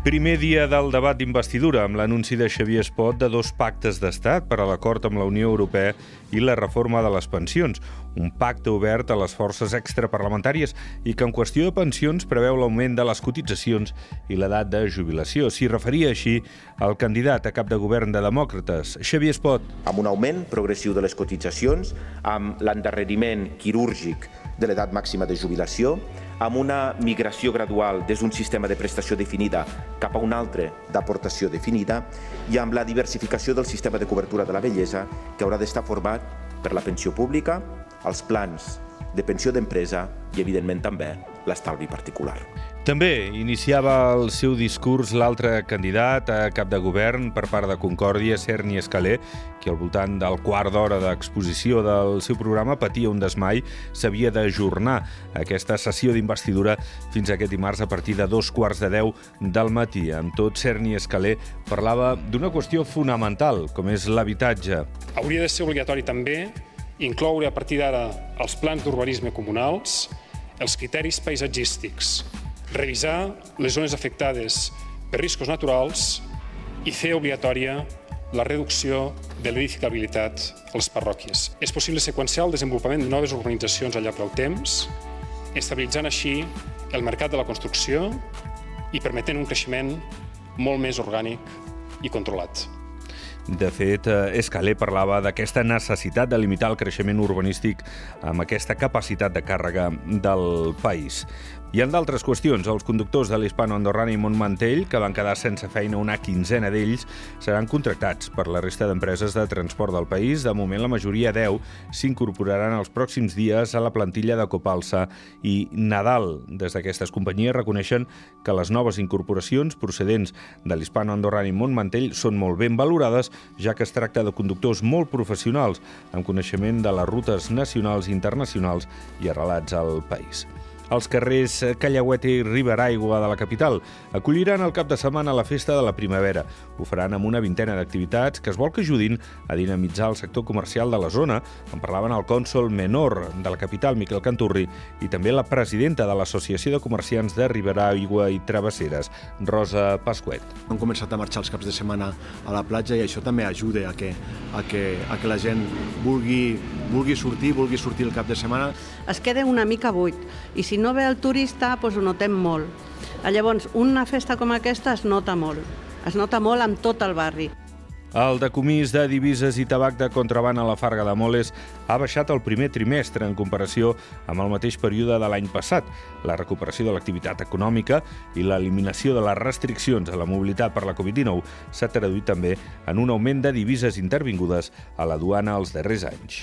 Primer dia del debat d'investidura amb l'anunci de Xavier Espot de dos pactes d'estat per a l'acord amb la Unió Europea i la reforma de les pensions. Un pacte obert a les forces extraparlamentàries i que en qüestió de pensions preveu l'augment de les cotitzacions i l'edat de jubilació. S'hi referia així el candidat a cap de govern de Demòcrates, Xavier Espot. Amb un augment progressiu de les cotitzacions, amb l'endarreriment quirúrgic de l'edat màxima de jubilació, amb una migració gradual des d'un sistema de prestació definida cap a un altre d'aportació definida i amb la diversificació del sistema de cobertura de la bellesa que haurà d'estar format per la pensió pública, els plans de pensió d'empresa i, evidentment, també l'estalvi particular. També iniciava el seu discurs l'altre candidat a cap de govern per part de Concòrdia, Cerny Escalé, que al voltant del quart d'hora d'exposició del seu programa patia un desmai, s'havia d'ajornar aquesta sessió d'investidura fins a aquest dimarts a partir de dos quarts de deu del matí. Amb tot, Cerny Escalé parlava d'una qüestió fonamental, com és l'habitatge. Hauria de ser obligatori també incloure a partir d'ara els plans d'urbanisme comunals, els criteris paisatgístics, revisar les zones afectades per riscos naturals i fer obligatòria la reducció de l'edificabilitat a les parròquies. És possible seqüenciar el desenvolupament de noves urbanitzacions a llarg del temps, estabilitzant així el mercat de la construcció i permetent un creixement molt més orgànic i controlat. De fet, eh, Escalé parlava d'aquesta necessitat de limitar el creixement urbanístic amb aquesta capacitat de càrrega del país. I en d'altres qüestions, els conductors de l'Hispano Andorrana i Montmantell, que van quedar sense feina una quinzena d'ells, seran contractats per la resta d'empreses de transport del país. De moment, la majoria 10 s'incorporaran els pròxims dies a la plantilla de Copalsa i Nadal. Des d'aquestes companyies reconeixen que les noves incorporacions procedents de l'Hispano Andorrana i Montmantell són molt ben valorades, ja que es tracta de conductors molt professionals, amb coneixement de les rutes nacionals i internacionals i arrelats al país als carrers Callaueta i Riberaigua de la capital. Acolliran el cap de setmana la festa de la primavera. Ho faran amb una vintena d'activitats que es vol que ajudin a dinamitzar el sector comercial de la zona. En parlaven el cònsol menor de la capital, Miquel Canturri, i també la presidenta de l'Associació de Comerciants de Riberaigua i Travesseres, Rosa Pasquet. Han començat a marxar els caps de setmana a la platja i això també ajuda a que, a que, a que la gent vulgui, vulgui sortir, vulgui sortir el cap de setmana. Es queda una mica buit i si no ve el turista doncs ho notem molt. Llavors, una festa com aquesta es nota molt. Es nota molt amb tot el barri. El decomís de divises i tabac de contraban a la Farga de Moles ha baixat el primer trimestre en comparació amb el mateix període de l'any passat. La recuperació de l'activitat econòmica i l'eliminació de les restriccions a la mobilitat per la Covid-19 s'ha traduït també en un augment de divises intervingudes a la duana els darrers anys.